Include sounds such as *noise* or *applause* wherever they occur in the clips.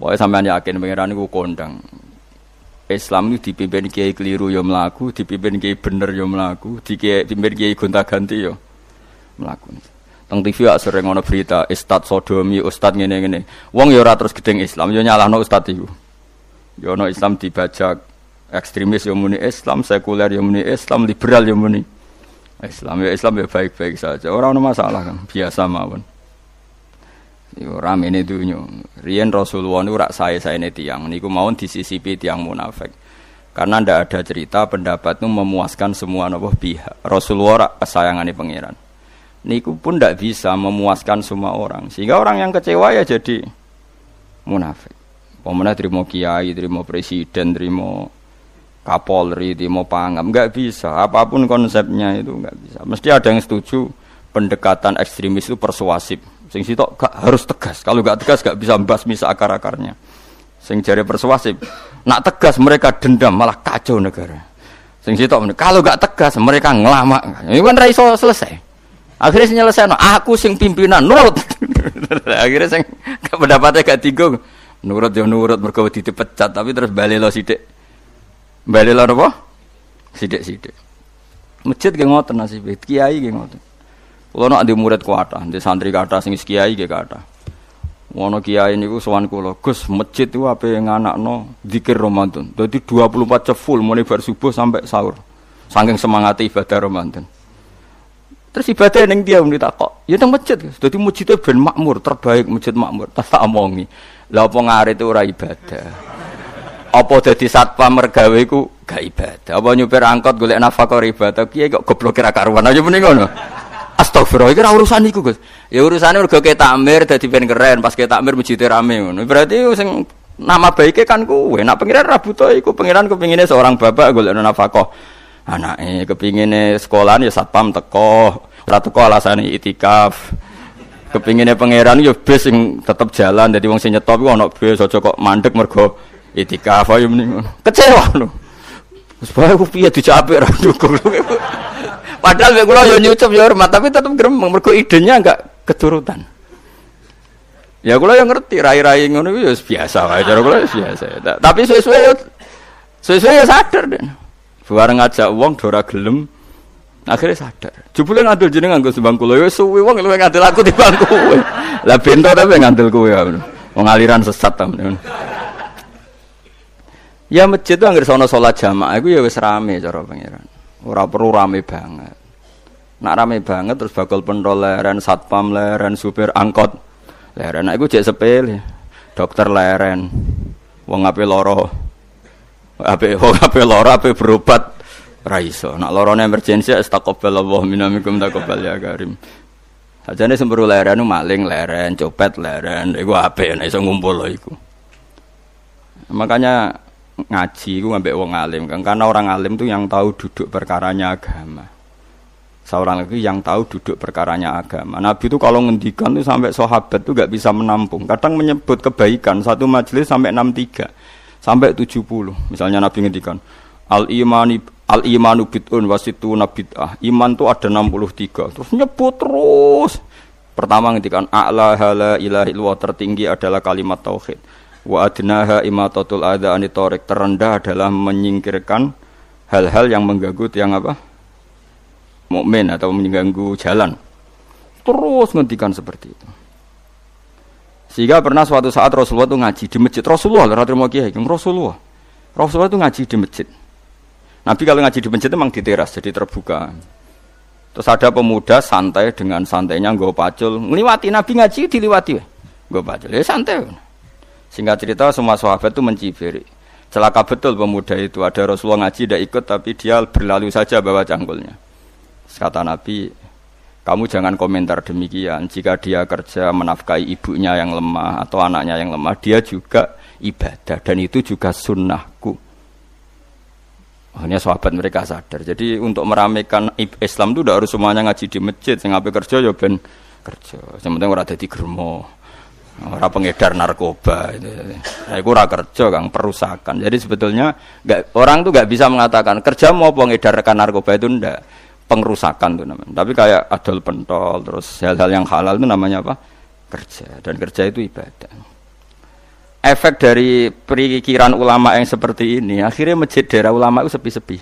Pokoknya sampean yakin pangeran iku kondang. Islam itu dipimpin kiai keliru ya melaku, dipimpin kiai bener ya melaku, dipimpin kiai gonta-ganti ya melaku. Teng TV ya sering ngono berita Ustad Sodomi, Ustad ngene-ngene. Wong ya ora terus gedeng Islam, ya nyalahno Ustad iku. Ya ono Islam dibajak ekstremis ya muni Islam, sekuler ya muni Islam, liberal ya muni Islam. Ya Islam ya baik-baik saja. Orang ono masalah kan, biasa mawon. Yo rame ini dunya. Riyen Rasulullah niku rak saya ini tiang niku mawon disisipi tiang munafik. Karena ndak ada cerita pendapat itu memuaskan semua nopo pihak. Rasulullah rak kesayangane pangeran. Niku pun ndak bisa memuaskan semua orang. Sehingga orang yang kecewa ya jadi munafik. Pemenang terima kiai, terima presiden, terima kapolri, terima pangam, nggak bisa. Apa pun konsepnya itu nggak bisa. Mesti ada yang setuju pendekatan ekstremis itu persuasif Sing sitok gak harus tegas. Kalau gak tegas gak bisa misa akar-akarnya. Sing jari persuasif. Nak tegas mereka dendam malah kacau negara. Sing sitok kalau gak tegas mereka ngelama. Ini kan raiso selesai. Akhirnya sing nyelesai no, aku sing pimpinan nurut. *laughs* Akhirnya sing pendapatnya gak tiga. Nurut ya nurut mereka dipecat tapi terus balik lo sidik. Balik lo apa? Sidik-sidik. Masjid gak ngotot nasib, kiai gak ngotot. Kulo nak di murid kuata, di santri kata sing kiai ge kata. Wono kiai niku sowan kula, Gus, masjid itu apa yang anak no zikir Ramadan. Jadi 24 jam full mulai bar subuh sampai sahur. Saking semangat ibadah Ramadan. Terus ibadah neng dia muni kok, ya teng masjid. Dadi masjidnya ben makmur, terbaik masjid makmur. Tak omongi. Lah apa itu ora ibadah. Apa dadi satpam mergawe iku gak ibadah. Apa nyupir angkot golek nafkah ibadah. Kiai kok goblok kira karuan aja mending ngono. Astagfirullah, iki ora urusan iku, Gus. Ya urusane mergo ke takmir dadi ben keren, pas ke takmir masjid rame ngono. Berarti sing nama baiknya kan kuwe. Nak pengiran ra butuh iku, pengiran kepingine seorang bapak golek nafkah. Anake kepingine sekolahan ya satpam teko, ora teko alasane itikaf. Kepingine pangeran ya bis sing tetep jalan dadi wong sing nyetop iku ana bis aja kok mandek mergo itikaf ayo mending. Kecewa lho. Wis bae ku piye dicapik ra dukung. Padahal mek kula yo nyucup yo hormat, tapi tetep gremeng mergo idenya enggak keturutan. Ya kula yang ngerti rai-rai ngono ya biasa wae cara kula biasa. Tapi yo suwe-suwe yo sadar deh. Bareng ngajak wong dora gelem akhirnya sadar. Jebule ngandel jeneng nganggo sembang kula yo suwe wong luwih ngandel aku timbang kowe. Lah bento tapi ngandel kowe. Wong aliran sesat ta. Ya masjid itu anggere sono salat jamaah iku ya wis rame cara pangeran. Ora perlu rame banget. Nak rame banget terus bakal pentol leren, satpam leren, supir angkot leren. Nah, cek sepele. Dokter leren. Wong ape loro. Ape wong ape loro ape berobat ra iso. Nak lorone emergensi astagfirullah minamikum taqabbal ya karim. Sajane semburu leren maling leren, copet leren, iku ape nek iso ngumpul iku. Makanya ngaji itu ngambil wong alim. Kan karena orang alim itu yang tahu duduk perkaranya agama. Seorang lagi yang tahu duduk perkaranya agama. Nabi itu kalau ngendikan itu sampai sahabat itu gak bisa menampung. Kadang menyebut kebaikan satu majelis sampai 63 sampai 70 misalnya Nabi ngendikan al imani al imanu bid'un wasitu nabid'ah iman itu ada 63 terus nyebut terus. Pertama ngendikan a'la hala ilahi tertinggi adalah kalimat tauhid wa adnaha imatatul adha anitorik terendah adalah menyingkirkan hal-hal yang mengganggu yang apa? Mukmin atau mengganggu jalan. Terus ngendikan seperti itu. Sehingga pernah suatu saat Rasulullah itu ngaji di masjid. Rasulullah Rasulullah mau kiai Rasulullah. Rasulullah itu ngaji di masjid. Nabi kalau ngaji di masjid memang di teras jadi terbuka. Terus ada pemuda santai dengan santainya gue pacul. Ngeliwati Nabi ngaji diliwati. Gue pacul ya santai Singkat cerita semua sahabat itu mencibir. Celaka betul pemuda itu. Ada Rasulullah ngaji tidak ikut tapi dia berlalu saja bawa cangkulnya. Kata Nabi, kamu jangan komentar demikian. Jika dia kerja menafkahi ibunya yang lemah atau anaknya yang lemah, dia juga ibadah dan itu juga sunnahku. Hanya sahabat mereka sadar. Jadi untuk meramaikan Islam itu tidak harus semuanya ngaji di masjid. Sing kerja ya ben kerja. Yang penting ora dadi germo. Orang pengedar narkoba itu. Nah, itu ora kerja kang perusakan. Jadi sebetulnya nggak orang tuh nggak bisa mengatakan kerja mau pengedar rekan narkoba itu ndak pengerusakan tuh namanya. Tapi kayak adol pentol terus hal-hal yang halal itu namanya apa? Kerja dan kerja itu ibadah. efek dari perikiran ulama yang seperti ini, akhirnya masjid daerah ulama itu sepi-sepi.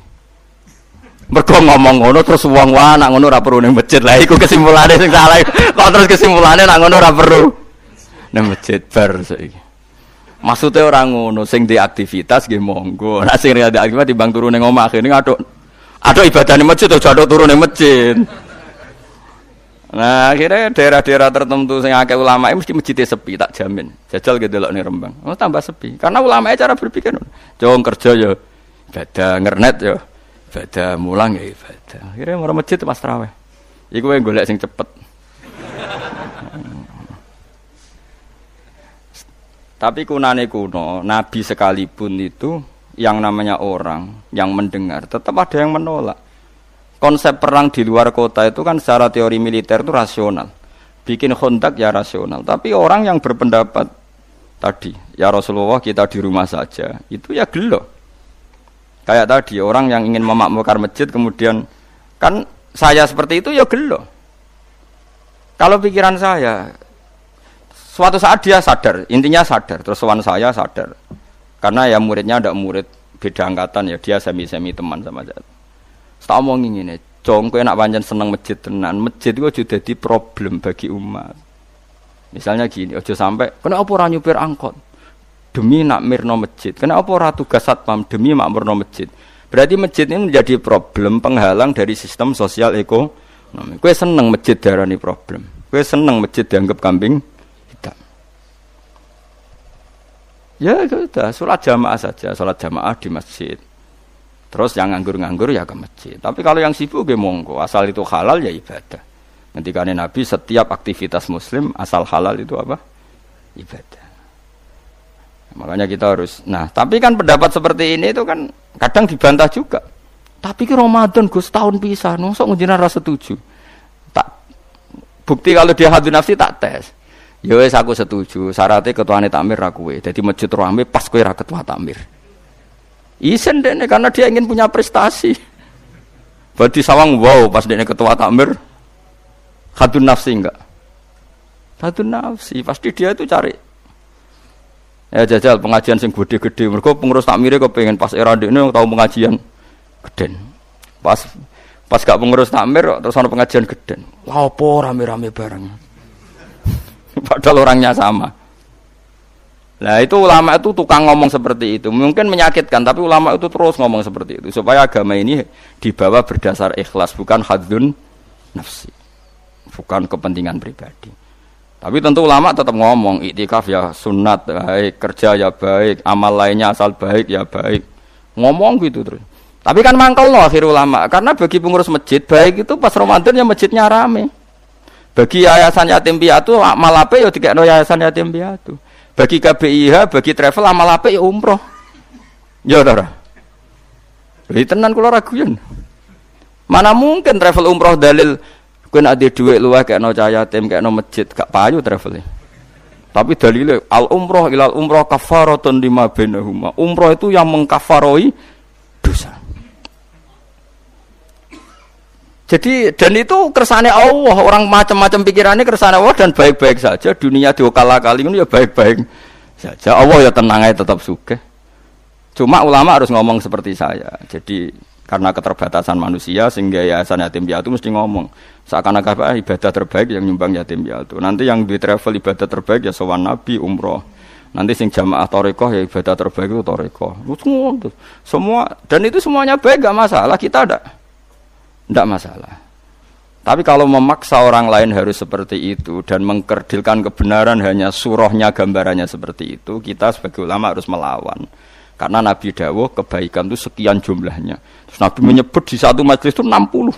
Mergo ngomong ngono terus wong wae nak ngono ora perlu masjid. Lah iku kesimpulane sing salah. Kok terus kesimpulane nak ngono ora perlu ning masjid bar saiki. Maksudnya orang ngono sing di aktivitas nggih monggo. Nak sing ada aktivitas timbang turu ning omah akhirnya aduk aduk ibadah ning masjid atau turu ning masjid. Nah, akhirnya daerah-daerah tertentu sing akeh ulama mesti masjidnya sepi, tak jamin. Jajal gitu loh nih Rembang. Oh, tambah sepi. Karena ulama cara berpikir, jong kerja ya, ibadah ngernet ya, ibadah mulang ya ibadah. Akhirnya mau masjid pas terawih. Iku yang golek sing cepet. Tapi kunane kuno, Nabi sekalipun itu yang namanya orang yang mendengar tetap ada yang menolak. Konsep perang di luar kota itu kan secara teori militer itu rasional. Bikin kontak ya rasional. Tapi orang yang berpendapat tadi, ya Rasulullah kita di rumah saja, itu ya gelo. Kayak tadi orang yang ingin memakmurkan masjid kemudian kan saya seperti itu ya gelo. Kalau pikiran saya suatu saat dia sadar, intinya sadar, terus sowan saya sadar. Karena ya muridnya ada murid beda angkatan ya, dia semi-semi teman sama saya. Tak omong ngene, cong kowe nak pancen seneng masjid tenan, masjid itu aja dadi problem bagi umat. Misalnya gini, aja sampai kenapa ora nyupir angkot? demi nak mirno masjid. Kenapa ora tugas satpam demi makmurno masjid? Berarti masjid ini menjadi problem penghalang dari sistem sosial ekonomi. Kue seneng masjid darani problem. Kue seneng masjid dianggap kambing Ya sudah, sholat jamaah saja, sholat jamaah di masjid. Terus yang nganggur-nganggur ya ke masjid. Tapi kalau yang sibuk ya monggo, asal itu halal ya ibadah. Nanti Nabi setiap aktivitas muslim asal halal itu apa? Ibadah. Makanya kita harus. Nah, tapi kan pendapat seperti ini itu kan kadang dibantah juga. Tapi ke Ramadan Gus tahun pisah, nusuk ngujinan rasa setuju. Tak bukti kalau dia hadu nafsi tak tes. Ya wes aku setuju. Syaratnya ketuane takmir aku Jadi masjid rame pas kowe ra ketua takmir. Isen deh karena dia ingin punya prestasi. Berarti sawang wow pas dia ketua takmir hadun nafsi enggak? Hadun nafsi pasti dia itu cari Ya jajal pengajian sing gede-gede. Mereka pengurus takmir kok pengen pas era ini tahu pengajian gede. Pas pas gak pengurus takmir terus ada pengajian gede. Wah, apa rame-rame bareng. *laughs* Padahal orangnya sama. Nah itu ulama itu tukang ngomong seperti itu. Mungkin menyakitkan, tapi ulama itu terus ngomong seperti itu supaya agama ini dibawa berdasar ikhlas, bukan hadun nafsi, bukan kepentingan pribadi. Tapi tentu ulama tetap ngomong iktikaf ya sunat baik, kerja ya baik, amal lainnya asal baik ya baik. Ngomong gitu terus. Tapi kan mangkel loh akhir ulama karena bagi pengurus masjid baik itu pas Ramadan ya masjidnya rame. Bagi yayasan yatim piatu amal apa ya no yayasan yatim piatu. Bagi KBIH, bagi travel amal apa ya umroh. Ya ora. Jadi tenan kula raguyan. Mana mungkin travel umroh dalil Kowe nek dhuwit luwih kekno cah yatim, kekno masjid, gak payu travel. Tapi dalile al umroh ilal umroh kafaratun lima bainahuma. Umroh itu yang mengkafaroi dosa. Jadi dan itu kersane Allah, orang macam-macam pikirannya kersane Allah dan baik-baik saja. Dunia diokala kali ini ya baik-baik saja. Allah ya tenang aja tetap suka. Cuma ulama harus ngomong seperti saya. Jadi karena keterbatasan manusia sehingga yayasan yatim piatu mesti ngomong seakan-akan ibadah terbaik yang nyumbang yatim piatu nanti yang di travel ibadah terbaik ya sowan nabi umroh nanti sing jamaah torikoh ya ibadah terbaik itu torikoh semua dan itu semuanya baik gak masalah kita ada tidak masalah tapi kalau memaksa orang lain harus seperti itu dan mengkerdilkan kebenaran hanya surahnya gambarannya seperti itu kita sebagai ulama harus melawan karena Nabi Dawo kebaikan itu sekian jumlahnya. Terus Nabi menyebut di satu majelis itu 60.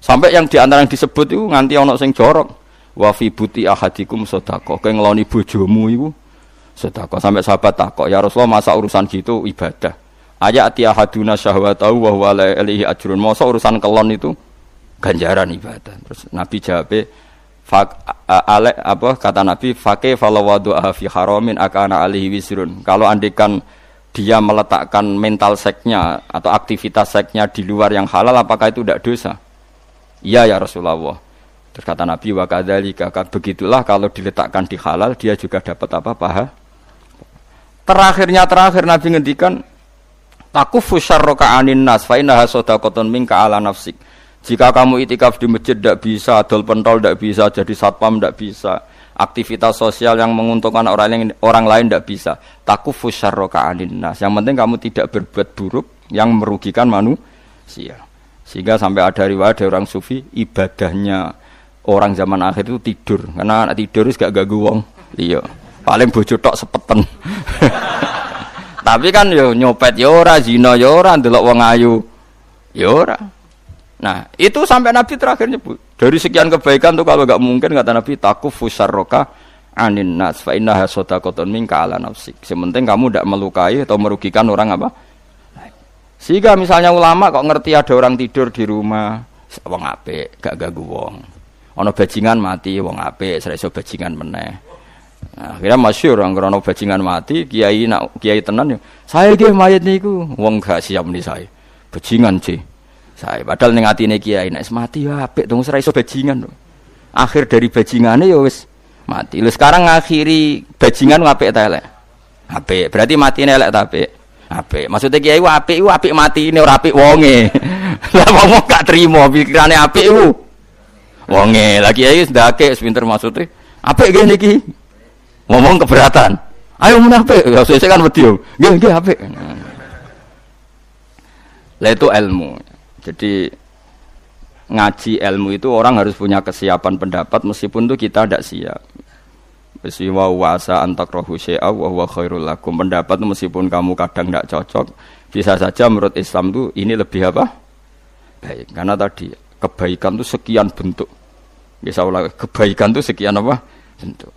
Sampai yang di antara yang disebut itu nganti ono sing jorok. Wa fi buti ahadikum sedekah. Kowe ngeloni bojomu iku sedekah. Sampai sahabat takok, "Ya Rasulullah, masa urusan gitu ibadah?" Ayat ahaduna syahwatahu wa huwa alaihi ajrun. Masa urusan kelon itu ganjaran ibadah. Terus Nabi jawab, Fak, ale, apa kata Nabi fakih falawadu fi haramin akana alihi wisrun kalau andikan dia meletakkan mental seknya atau aktivitas seknya di luar yang halal apakah itu tidak dosa? Iya ya Rasulullah. Terus kata Nabi wa kadzalika begitulah kalau diletakkan di halal dia juga dapat apa paha Terakhirnya terakhir Nabi ngendikan takufu syarroka anin nas fa innaha sadaqatun minka ala nafsik. Jika kamu itikaf di masjid tidak bisa, adol pentol tidak bisa, jadi satpam tidak bisa, aktivitas sosial yang menguntungkan orang lain orang lain tidak bisa. Takufu syarroka anin nas. Yang penting kamu tidak berbuat buruk yang merugikan manusia. Sehingga sampai ada riwayat dari orang sufi ibadahnya orang zaman akhir itu tidur karena tidur itu gak gagu wong. Iya. Paling bojo tok sepeten. *laughs* Tapi kan yo nyopet yo ora, zina yo ora, ndelok wong ayu yo ora. Nah, itu sampai Nabi terakhir nyebut. Dari sekian kebaikan tuh kalau gak mungkin kata Nabi takufu syarroka anin nas fa innaha sadaqatun minka ala nafsik. Sementing kamu tidak melukai atau merugikan orang apa? Sehingga misalnya ulama kok ngerti ada orang tidur di rumah, wong apik, gak ganggu wong. Ono bajingan mati, wong apik, seraiso bajingan meneh. Nah, akhirnya masyur orang krono bajingan mati, kiai nak kiai tenan ya. Saya ki mayat niku, wong gak siap nih saya. Bajingan sih. Saya padahal ning atine kiai nek mati ya apik dong seraiso bajingan. Akhir dari bajingane ya wis mati. Lu sekarang ngakhiri bajingan apik ta elek? Apik. Berarti mati elek ta apik? apik. Maksudnya kiai ku apik ku apik mati ini ora apik wonge. *laughs* Lah wong gak trimo pikirane apik ku. Wonge. Lah kiai ndake pinter maksudnya apik gini iki. Ngomong keberatan. Ayo mun apik. Ya sesuk kan wedi. Nggih nggih apik. Lah itu ilmu. Jadi ngaji ilmu itu orang harus punya kesiapan pendapat meskipun tuh kita tidak siap. Besi wa wasa antak rohu syai'a wa huwa khairul lakum. Pendapat meskipun kamu kadang tidak cocok, bisa saja menurut Islam itu ini lebih apa? Baik. Karena tadi kebaikan itu sekian bentuk. Bisa ulang, kebaikan itu sekian apa? Bentuk.